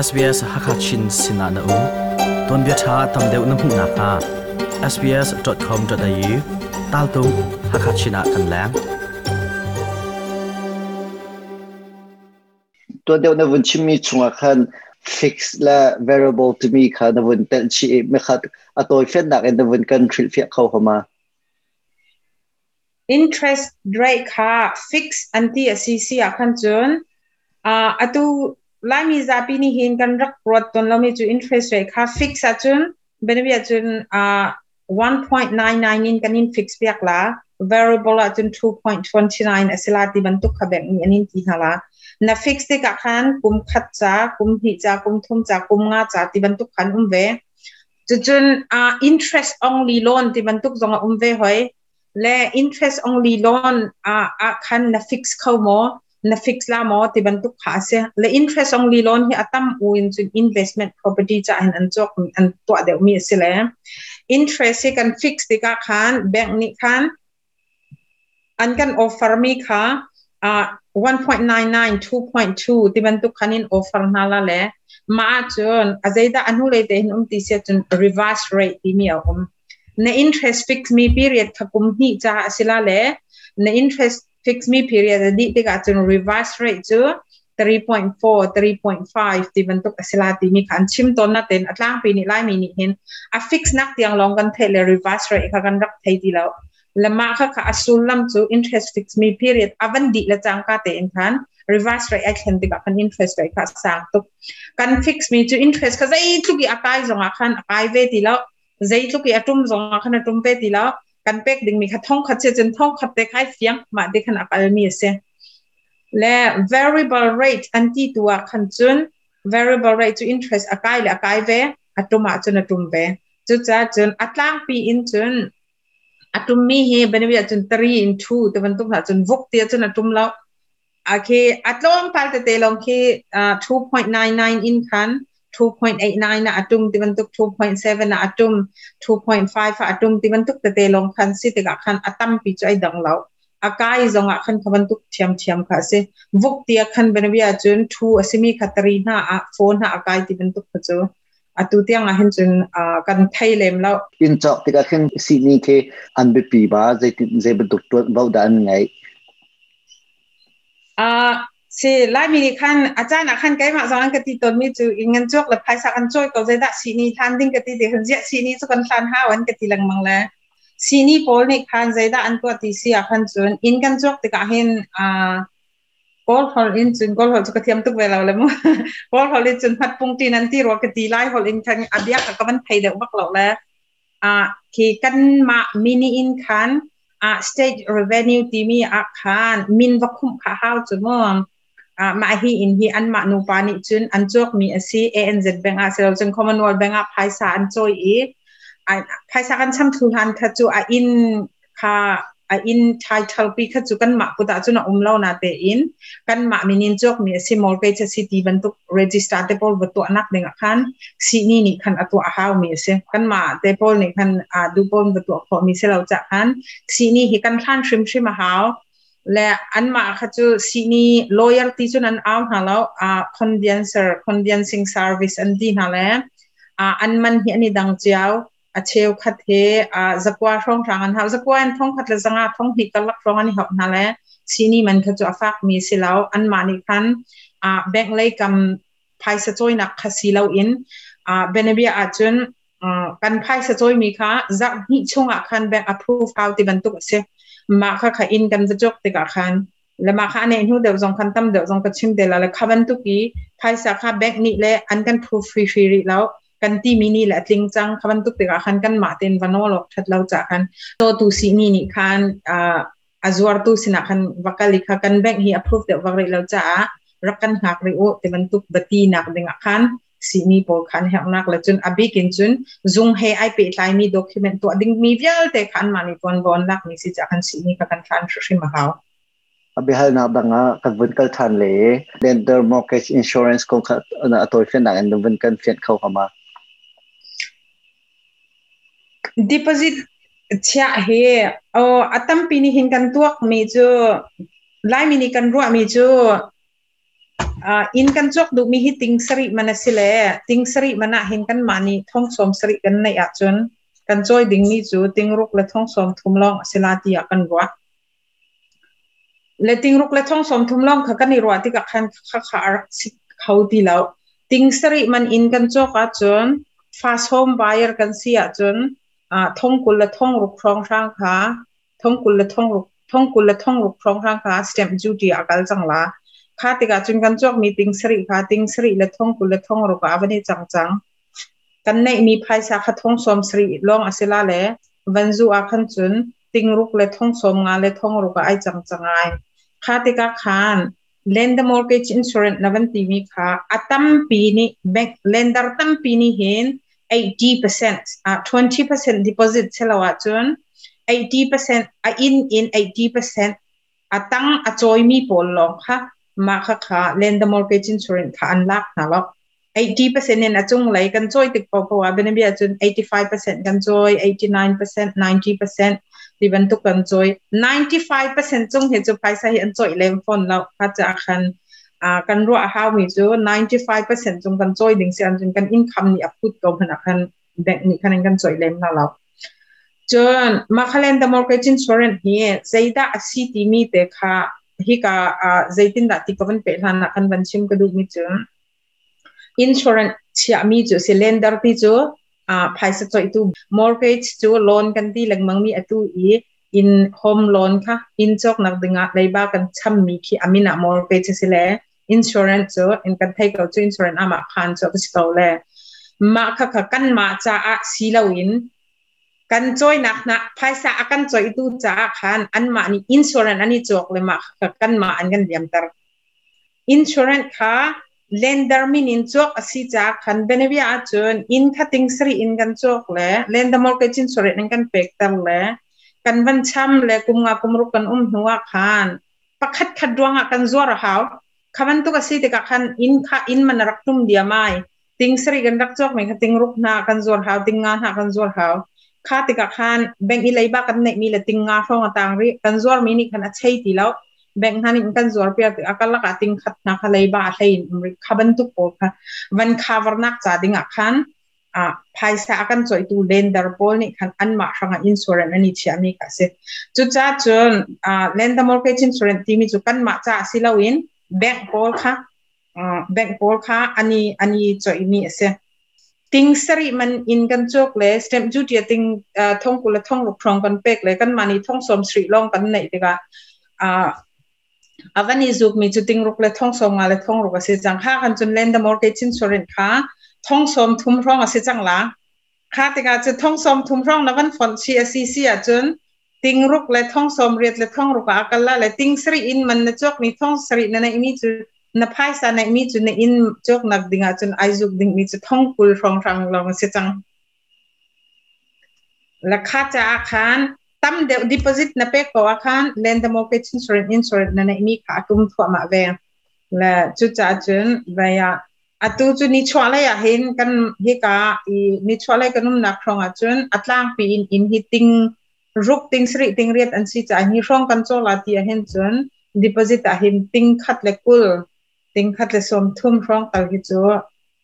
SBS Hakachin Sinana U Ton bia tha tam deuh na hmu na kha sbs.com.au tal tu Hakachina kan lang Ton deuh na vun chimi chunga khan fix la variable to me kha na vun tel chi e me khat atoi fen nak en vun kan thil fi kho homa interest rate kha fix anti asisia khan chun a uh, atu lami zapi ni hin kan rak rot ton lomi chu interest rate kha fix achun benbi achun a 1.99 in kanin fix piak la variable achun 2.29 asila ti ban tu khabek ni anin ti hala na fix te ka khan kum khat cha kum hi cha kum thum cha kum nga cha ti ban tu khan um ve chun a interest only loan ti ban tu zong um ve hoi le interest only loan a a khan na fix kho mo na fix la mo ti ban tu kha se le interest only loan hi atam u in chu investment property cha an an chok an to de mi se le interest se kan fix ti ka khan bank ni khan an kan offer mi kha uh, 1.99 2.2 ti ban tu khan in offer na la le ma chun azaida anu le te hin um ti se chun reverse rate ti mi um na interest fix mi period thakum hi cha asila le na interest fixed me period di te ka chun reverse rate chu 3.4 3.5 ti ban tok asila ti mi khan chim ton na ten atlang pi ni lai mi ni hin a fix nak tiang long kan thele reverse rate ka kan rak thei ti lo lama kha kha asul lam chu interest fix me period avan di la chang ka te in khan reverse rate action ti ka kan interest rate ka sang tok kan fix me chu interest ka zai thuki akai zonga khan akai ve ti lo zai thuki atum zonga khan atum ve ti lo กันเป็กดึงมีขัดท่องขัดเชจนท่องขัดเตให้เสียงมาเด็กขนาดอะไรมีเสียและ variable rate อันที่ตัวขันจุน variable rate to interest อากายและอากายเวอัตุมาจนอัตุมเวจุดจ้าจนอัตลางปีอินจนอัตุมมีเฮเป็นวิจจนตรีอินทูแต่วันตุมหาจนวกเตียจนอัตุมแล้วโอเคอัตลงพัลเตเตลองเค two point nine nine อินคัน2.89 na atum ti bantuk 2.7 na atum 2.5 atum ti bantuk te telong khan si te ga khan atam pi chai dang lau akai zonga khan khaban tuk thiam thiam kha se vuk tia khan benbia chun thu asimi khatari na a phone na akai ti bantuk khachu atu tia nga hin chun kan thai lem lau in chok tika khin si ni ke an bi pi ba je ti je bantuk tu bau dan ngai a สิลายมีขั้นอาจารย์ขั้นไกมาสอนกติตนมีจูอิงเงินจวกและภายสักันจวยก็จะได้สีนี้ทันดิ้งกติเดือนเจ็ดสีนี้สะกันสันห้าวันกติลังมังแล้วสีนี้โพลนี่ขันจะได้อันตัวทีเสียขันจวนอิเงันจวกติดกบเห็นอ่าโพลฮอลอินจุนโพลฮอลจะกเทียมตุกเวลาเลยมั้งโพลฮอลอินจุนพัดปุ่งตีนันทีรัวกติไล่ฮอลอินขันอับยักกัมันไทยเด็กมากหลอกแล้วอ่าขีกันมามินิอินขันอ่าสเตจเรเวนิว e ที่มีอาคารมินวัคคุมข้าวจุนมั้งอามาฮีอินฮีอันมานูปานิจุนอันจกมีอซีเอ็นเจ็ดแบงอาเซลจนคอมมอนวอลแบงอาไพศาาอันจอยอีภไพสากันช่ำทุหันคจูอาอินค่ะอาอินทายทัลปีคจูกันมากุตาจุนอุมเล่านาเตอินกันมามินินจกมีอซีมอลเกจสิตีบันทุกเรจิสตาร์เตปอลบัตถุนักเดงขันซีนี่นี่ขันอตัวาฮาวมีเซกันมาเตปอลนี่ขันอาดูปอลบัตถุพอมีเซลเราจะขันซีนี่ฮิกันขันชิมชิมอาฮาวและอันมาค่ะจูสินี่ l o y a l ี y จุนันเอาหาแล้วอ่า condenser condensing service อันดีนั่นแหละอ่าอันมันเห็นนี่ดังเจ้าอาเชียวคัดเทอ่าจักว่าท่องทางอันหาจักว่าอันท่องคัดละสังอาท่องหิตลักท่องอันนีหอบนั่นแหละซีนี่มันค่ะจูอาฟักมีสิแล้วอันมานี่คันอ่าแบงเลยกำไพ่สะจอยนักค่สิแลาวอินอ่าเบเนเบียอาจุนอ่ากันไพ่สะจอยมีค่ะจะกนี่ช่วงอ่ะคันแบง approve เอาี่บรรทุกเสียมาค่ะค่ะอินกันจะจบติกาคันแล้วมาค่ะเนหูเดี๋ยวจงคันตั้มเดี๋ยวจงกระชิมเดี๋ยวละค่ะวันตุกี้ภายสาขาแบกนี่และอันกันพูฟรีฟรีแล้วกันที่มินี่แหละจริงจังค่ะันตุกติกาคันกันมาเต็นวันโนหลอกทัดเราจากกันโตตูสีนี่นี่คันอ่าอาจวรตุสินะคันวักลิกค่ะกันแบกฮีอัพรูฟเดี๋ยววักเรเราจ้ารักกันหักเรโอแต่มันตุกบตีหนักเด้งคัน sini pol kan he nak la chun abi kin chun zung he ai pe tlai mi document to ding mi vial te khan mani pon bon lak mi si chakan sini ka kan khan shri mahaw abi hal na banga kan vun kal than le den der mortgage insurance ko ka na atoi fen na en vun kan fen khau kama deposit chia he o atam pini hin kan tuak mi chu lai ni kan ruwa mi chu อินกันจกดูมีฮิติงสริมันสิเลติงสริมันะเหินกันมานีท่องสมสริกันในอาจนกันจอยดิ้งมีจูติงรุกและท่องสมทุมลองสิลาติยกันวะและติงรุกและท่องสมทุมลองเขากันในรัวที่กับคันขาขาเขาดีแล้วติงสริมันอินกันจกอาจนฟาสโฮมไบายร์กันเสียจนท่องกุลและท่องรุกครองร่างขาท่องกุลและท่องรุกท่องกุลและท่องรุกครองร่างขาสเต็มจูดีอากาศจังละข้าติกาจุนกันจอกมีติงสริค่ะติงสริและท่องกุลและท่องรกอาวันนี้จังจังกันในมีภายสาขาท่องสมสริลองอศิลาและวันจูอาคันจุนติงรุกและท่องสมงานและท่องรกไอจังจังไอข้าติกาคาน lend ์ h e mortgage insurance n a v นที i m i ค่ a a ั้มปีน i bank lender tam pini hin 80%่ h 20% deposit selawa c จุน80%ิ i อิน80% a t a ตังอัจ i mi pol ลล n งค่ะมาค่ะค่ะเลนด์ e m o r เกจินส่วน r a n c e ค่ะอันลักนะล็อก80%เนี่ยจุงไหลกันจ่อยติดพอพอว่าเป็นเบียจุน85%กันจ่อย89% 90%ดิบันทุกกันจ่อย95%จงเห็นจุไปใส่อันจ่อยเล่นฟอนเราพัฒนาคันอ่ากันรัวฮาวิจู95%จงกันจ่อยดึงเสียงจุงกันอินคัมนี่อัพพุทธกับพนักนเด็ก์นี่คะแนกันจ่อยเล่นเราเราจนมาคะแนน the mortgage insurance เนี่ยใจได้สิที่มีเด็กค่ะฮิกาอ่าเจตินดาติกวันเปรานักันวันชิมกระดูกมิจุนอินชอรันเชีามิจูสิเลนดาร์ติจุอ่าภายสัตว์อยตูมอร์เกจจูโลนกันที่หลังมังมีอตูอีอินโฮมโลนค่ะอินจอกนักดึงอะไรบ้างกันชั่ำมีขี้อามินะมอร์เกจสิเลอินชอรันจุอินกันไทยก็จูอินชอรันอามาคันจุก็สิเขาเลยมาค่ะกันมาจ้าอ่ะสิเลวินกันจอยนักนะภาษากันจอยตูจากขันอันมานี่อินชอรันอันนี้จอกเลยมากันมาอันกันเดียมตรอินชอรันค่ะเลนดอร์มินอินจอกสิจากขันเบเนวิอาจนอินคัติงสรีอินกันจอกเลยเลนดอร์มอลเกจินสุรินันกันเป็กตรเลยกันวันช้ำเลยกุมงากุมรุกันอุ้มหัวขันประคัดขัดดวงกันจวรหาวคำนั้นตุกสิติกขันอินค่ะอินมันรักตุ่มเดียไม่ติงสรีกันรักจอกไหมคะติงรุกนากันจวรหาวติงงานหากันจวรหาวคาติกาคันแบงค์อีไลบ้ากันเนมีเลติงงาฟงต่างรีกันจวรมินิคันอัจฉยิีแล้วแบงค์ฮันนกันจวรเปียตอากาละกาติงขัดนักอะไรบ้าอะไรนี่ับันทุกโอค่ะวันคาวนักจ่าดิงอาคันอ่าภายสากันจอยตูเลนเดอร์บอลนี่คันอันมาฟังอินสุเรนนี่เชียมีกันเสจุดจ้าจนอ่าเลนเดอร์มอลเกจินสุเรนที่มีจุกันมาจ่าสิลาวินแบงค์บอลค่ะอ่าแบงค์บอลค่ะอันนี้อันนี้จอยมีเสีติงสริมันอินกันจกเลยสเต็มจุดเดียติงอ่าท่องกุลท่องลุกทองกันเป๊กเลยกันมานี่ท่องสมสริลองกันไหนดีกว่าอ่าอวันนี้จุกมีจุดติงลุกเลยท่องสมอะไรท่องรูกเสียจังค่ากันจนเล่นดมอร์เกจินสุรินค่ะท่องสมทุ่มร่องก็เสียจังละค่ะติกาจะท่องสมทุ่มร่องนะวันฝนชีเอซีซีอ่ะจนติงลุกเลยท่องสมเรียดเลยท่องรูกอากาศละเลยติงสริอินมันนะจกมีท่องสรินั่นเองนี้จุดนับไพ่สานมีจุนอินจกนักดิงาจุนอายุดิงมีจุท่องคุลฟองฟังลองเสจังและค่าจะอาคารตั้มเดดิปอซิตนับเป็กกว่อาคารเลนเดโมเกชินสุรินสุรินนั่นเองมีค่ากุมถวามาแวงและจุดจ้าจุนเบียอัตุจุนิชวาเลยเห็นกันเฮกาอีนิชวาเลยกันนุ่มนักฟองจุนอัตลางปีอินอินฮิตติงรุกติงสิริติงเรียดอันซีจัาฮิฟองกันโซลาตีเห็นจุนดิปอซิตอาหินติงคัดเล็กุลติงคัดเลสมทุ่มฟ้องตัวีิจ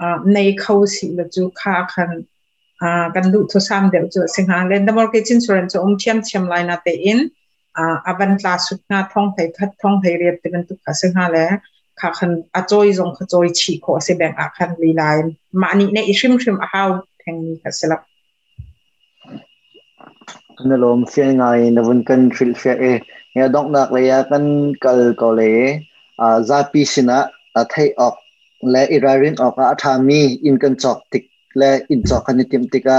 อ่าในเขาสิลจูคาคันอ่ากันดุทุสามเดียวจูสิงหาเลนดมอร์กิจินส่วนจูอมเชียมเชียมไลน์นาเตอินอ่าอบันตลาสุดงาท่องไทยพัดท่องไทยเรียบเป็นตุกขสิงหาแล้คาคันอาจอยจงขจอยฉีข้อเสบงอาคันลีไลน์มานี่ในอิชิมชิมอาวแทงนี้ค่ะสลับคันลมเสียงไงนวันกันฟิลเฟเอเฮดองนักเลยกันกัลกอเลจะพิจารณาทัยออกและอิรารินออกอาธามีอินกันจอกติกและอินจอกันิติมติกา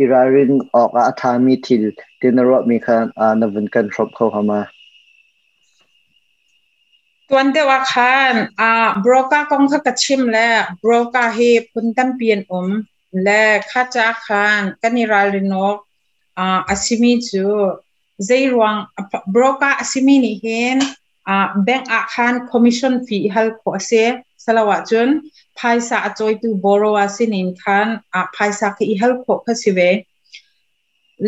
อิรารินออกอาธามีทิลเทนรอบมีคันอานินกันครบเขาเข้ามาตัวนี้ว่าคันอาบรอกากองขกระชิมและบรอกาเฮพุ่นตั้มเปียนอมและข้าจ้าคันกันิรารินออกอาอาซิมิจูเจริญวังบรอกาอาซิมินิเฮน bank account commission fee hal ko se salawa chun paisa achoi tu borrower sin in khan a paisa ki hal ko khasiwe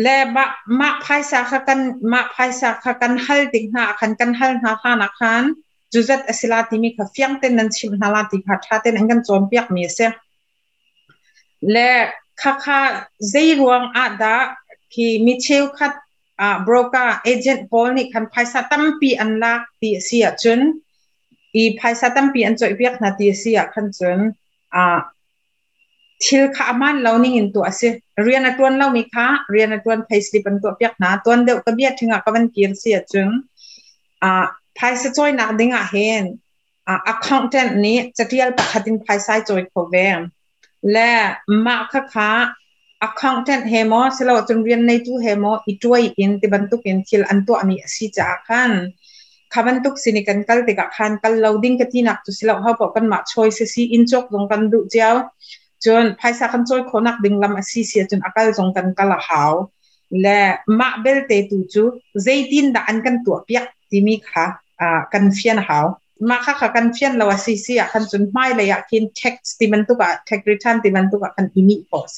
le ba ma paisa kha kan ma paisa kha kan hal ting na khan kan hal na kha na khan juzat asila timi kha fyang ten nan chim na la ti kha tha ten angan chom piak mi se le kha kha zei ruang a da ki mi cheu khat broker agent pol ni kan phaisa tampi an lak ti sia chun i phaisa tampi an choi biak na ti sia khan chun a thil kha aman loaning into ase rian atwan lo mi kha rian atwan pay slip an to piak na ton deu ka bia thinga ka ban kin sia chung a phaisa choi na dinga hen a accountant ni chatial pakhatin phaisa choi khovem le ma kha kha accountant hemo selo chunrian nei tu hemo itoi in ti bantuk in thil antu ami si cha khan khabantuk sinikan kal te ka khan kal loading ka tinak tu selo ha po kan ma choi se si in chok dong kan du jaw chun phaisa kan choi khonak dinglam asi si chun akal jong kan kala haw le ma bel te tu chu zaitin da an kan tu piak ti mi kha kan fian haw มาค่ะค่ะกันเฟียนเราว่าซีซีอ่ะคันจนไม่เลยอ่ะคินเท็กซ์ติมันตุกอ่ะเท็กริทันติมันตุกอ่ะคันอิมิปอเซ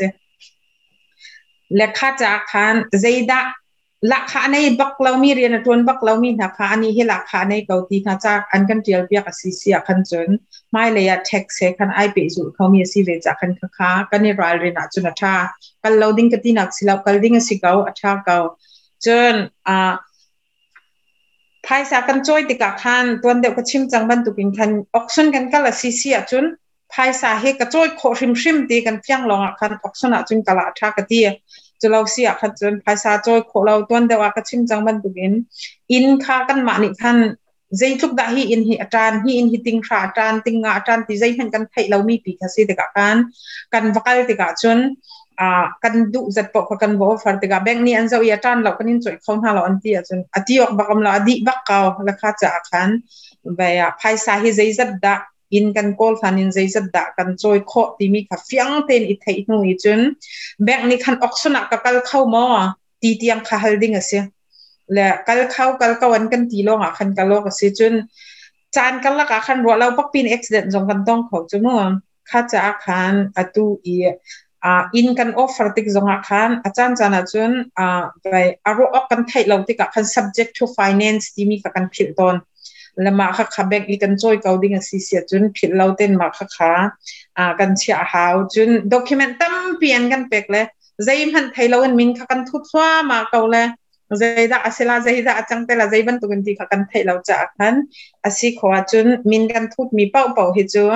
ลขาจากคันเจดะหลักฐานในบักเรามีเรียนทวนบักเรามีหลักฐานนี้ให้หลักฐานในเกาหลีนะจ๊ะอันกันเดียวเบียกับซียีคันจนไม่เลยอะเท็กซ์คันไอเปจุเขามีสิเวจากคันค่ะก็ในรายเรียนจุนท่ากันเราดิ้งกันทีนักสิลป์กันดิ้งสิเกาอัชาเกาจนอ่าภายสากันจอยติกาคันตัวเดียวก็ชิมจังบันตุกินคันออกซ์นกันก็ละิเสียจุนภายสาเหตุกนจอยโคชิมชิมตีกันเพียงลองอคันออกซ์นอ่ะจุนกะละช่ากันทีจะเราเสียขจนภาษาจอยขอเราต้นแต่ว่ากระชิมจังบันตุกินอินค่ากันมานิท่านใจทุกดาฮีอินฮีอาจารย์ฮีอินฮีติงขาอาจารย์ติงงาอาจารย์ที่ใจเม็นกันไทยเรามีปีกสิติกากันกันวักเลยติกาจนอ่ากันดุจัดปกกันบอกฟังติกาแบงนี้อันเจ้าอาจารย์เราก็นิ่งสวยเขาหาเราอันที่อาจารย์อธิยกบักมลอดีบักเกาแล้วคาจะอ่านแบบภาษาฮีใจจัดดักอินกันกอลฟันินใจจะด่ากันจอยขอดีมีขฟียงเต้นอิทัยนู่นจุนแบกนี่คันออกสนักกักลเข้ามาตีเตียงขาฮัลดิ้งอะเสียและกัลเข้ากักเข้าวันกันตีลงอะคันกักลงอะเสียจุนจานกันละกคันรัวเราปักปีนเอ็กซ์เดนจงกันต้องขอจุนมั้ข้าจะอาคันอะตูอีอ่าอินกันออฟฟอร์ติกจงอาคันอาจารย์จานาจุนอ่าไปอารมออกกันไทยเราติดกับคัน subject to finance ที่มีกักกันผิดตอนละมาค่ะค่ะบกอีกันจอยเกาดิ่งสีเสียจนผิดเราเต้นมาค่ะคาอ่ากันเชียหาวจนด็อกิเมนต์ตั้มเปลี่ยนกันเป็กเลยใจมันไทยเรากันมินค่ะกันทุบซ้ามาเกาเลยใจดาอาศิลาใจดาจังแต่ละใจบันตุกันดีค่ะกันไทยเราจะกันอาศิขวาจนมินกันทุบมีเป้าเป้าให้จน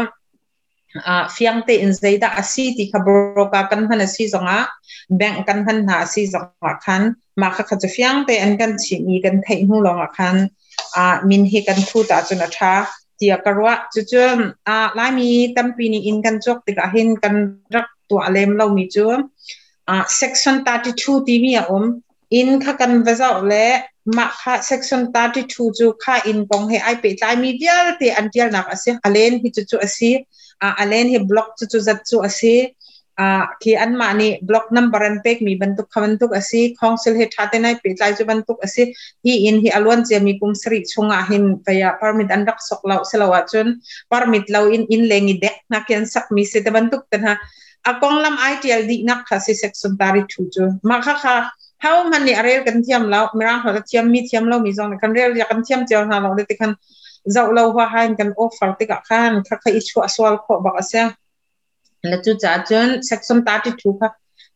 อ่าฟียงเตอินใจดาอาศิที่ขบรกกันพันอาศิสงะแบ่งกันพันหาอาศิสงะคันมาค่ะค่ะจะฟียงเตอันกันชิมีกันไทยหูลงอ่ะคัน a min hi kan thu ta chuna tha tia karwa chu chu a lai mi tampi ni in kan chok tika hin kan rak tu alem lo mi chu a section 32 ti mi om in kha kan vazaw le ma kha section 32 chu kha in pong he ai pe lai mi dial te antial nak ase alen hi chu chu ase a alen hi block chu chu zat chu ase Ah, ki an ma ni block number an pek mi bentuk bentuk asi council he thate nai pe tlai chu bentuk asi hi in hi alwan che mi kum sri chunga hin kaya permit an rak sok lau selawa chun permit lau in in lengi dek na ken sak mi se te bentuk tan ha akong lam itl di nak khasi section tari thu chu ma kha kha how man ni you kan thiam lau mira ho thiam mi thiam lau mi zong kan rel ya kan thiam chaw na law de te kan zau lau wa hain kan offer te ka khan kha kha ichu aswal kho ba ase ละจดจ้าจน s e c t i o มตัดที่ถูกค่ะ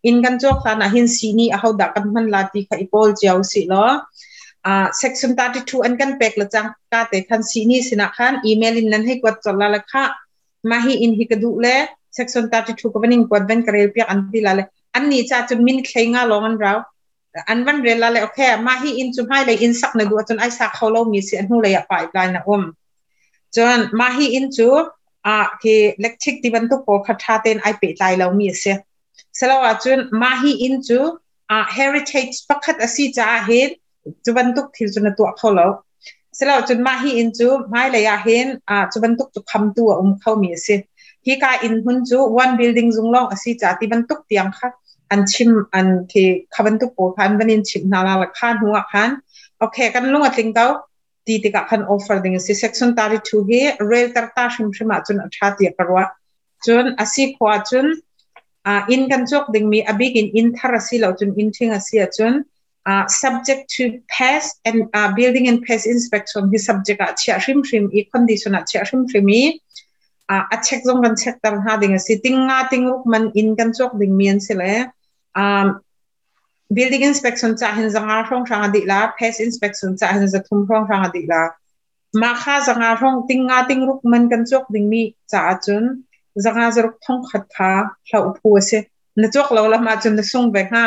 อินกันจอขค่ะนะหินสีนี้เอาดักกันมันลาตีค่ะอีพอลเจ้าสิล้ออซ็กซ์ส i o นตดที่ถูกอันกันเป็กละจังกาเตคันสีนี้สินะคันอีเมลินนั้นให้กวดจลาละค่ะมาให้อินฮิกดูเลเ s e c t i o นตัดที่ถูกวันนี้กวดเป็นกระเรียบอันดีละเลยอันนี้จ้าจนมินเคยงาลองอันเราอันวันเรลาเลยโอเคมาให้อินจุมให้เลยอินสักในดูจนไอสักเขาเรามีเสียงหูเลยอะไปปลายนะอมจนมาให้อินจูอาเล็กชิกที่บรรทุกโคคาเทนไอเป็ดตายแล้วมีเสียสละว่าจุนมาฮีอินจูอ่าเฮริเทจปักคัดอสิจ่าเห็นจุบรรทุกที่จุนตัวเขาแล้วสละว่าจุนมาฮีอินจูไม่เลยอาเห็นอ่าจุบรรทุกจุคำตัวอุ้มเขามีเสียฮีกาอินหุนจูวันบิลดิ้งจุงลองอสิจ่าที่บรรทุกเตียงค่ะอันชิมอันที่ขบรรทุกโคพันบันินชิมนาลาลกขันหัวขันโอเคกันลุงอัดสิงเต้า ti te ka khan offer ding si section tari thu he rel tar ta shum shima chun atha ti karwa chun asi khwa chun a in kan chok ding mi abik in in thar asi lo chun in thing asi chun uh, subject to pass and uh, building and pass inspection hi subject a chia shim shim i condition a chia shim shim i a a check zong kan check tam ha ding a sitting nga ting ruk man in kan chok ding mian sele um building inspection จะเห็นสังหารองช่างอดีตละ pest inspection จะเห็นสังทุมองช่างอดีตละมาค่าสังหารองติงงาติงรุกมันกันจกดิ้งมีจ้าจุนสังหารุกท่องขัดขาเราพูดเสียนจกเราละมาจุนนึกส่งไปห้ะ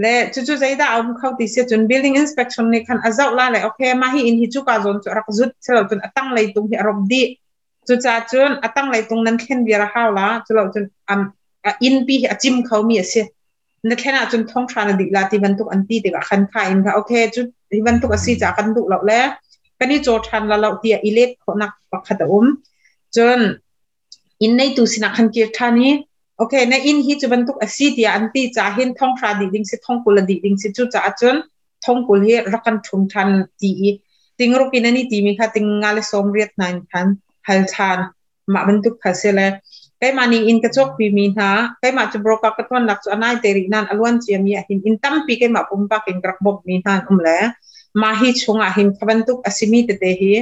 และจู่ๆใจได้เอาเข้าติเสียจุน building inspection นี่คันอาจจ้าละเลยโอเคมาให้อินฮิจุกาจุนรักจุดเราจุนตั้งเลยตรงที่รบดีจู่ๆจุนตั้งเลยตรงนั้นเข็นเบียร์เข้าละจู่เราจุนอินปีอจิมเขามีเสียนนแค่น่ะจนท่องทานดิลาติบันตุกอันตีเด็กขันขายนะโอเคจุดทิบันตุกอสีจากันดุเราแล้วกันนี่โจทานเราเตียอิเล็กขนักปักขัดอมจนอินในตุสินักขันเกียรตินี้โอเคในอินฮีจุบันตุกอสีเตียอันตีจะเห็นท่องทานดิดิงสิท่องกุลดิดิงสิจุดจาจนท่องกุลเฮรักันทุนทันตีติงรุกินนี่ตีมีค่ะติงงาเลสอมเรียดนานทันฮัลทานมาบันทุกภาเซเลไปมานีอินกระชกปีมีนะไปมาจะบรกกระท้นหลักสูตรนายเตรีนันอลวนเชียมีหินอินตั้มปีกันมาปุ่มปักเป็นกระบกมีนันอุ้มแล้วมาฮิชงอาหินขบันตุกอสิมีเตเตหี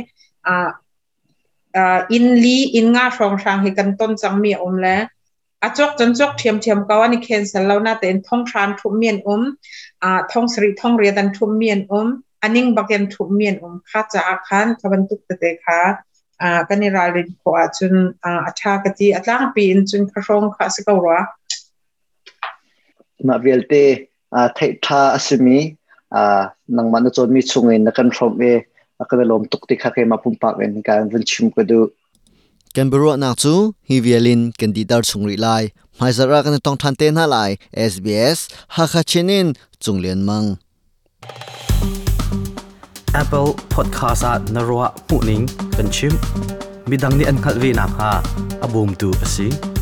อินลีอินงาฟองชางเฮกันต้นจังมีอุ้มแล้วอาจกจนจกเทียมเทียมก็ว่านี่เคนสันเราหน้าเต็นท่องครานทุมเมียนอุ้มท่องสริท่องเรียดันทุมเมียนอุ้มอันนิ่งบักยันทุมเมียนอุ้มข้าจะอาคันขบันตุกเตเต่าอ่ากันในรายละเอียดขอจุนอ่าทากติอัตลางปีนจุนกระรงข้าศึกเอาไว้มาเวลเตอ่าเททาอสมีอ่านังมันจะมีชงเงินนักันรวมเอักันลมตุกติกาเขมาพุ่มปากเงนการวันชิมกันดูกันบรัวนักจูฮิวเวลินกันดีดาร์ชงรีไลไม่จะรักกันต้องทันเตนอะไรเอสฮักฮัชเชนินจงเลียนมัง Apple Podcast at n a r u a Puning Kanchim b i d a n g ni an k a l v i na h a a b o n g tu asing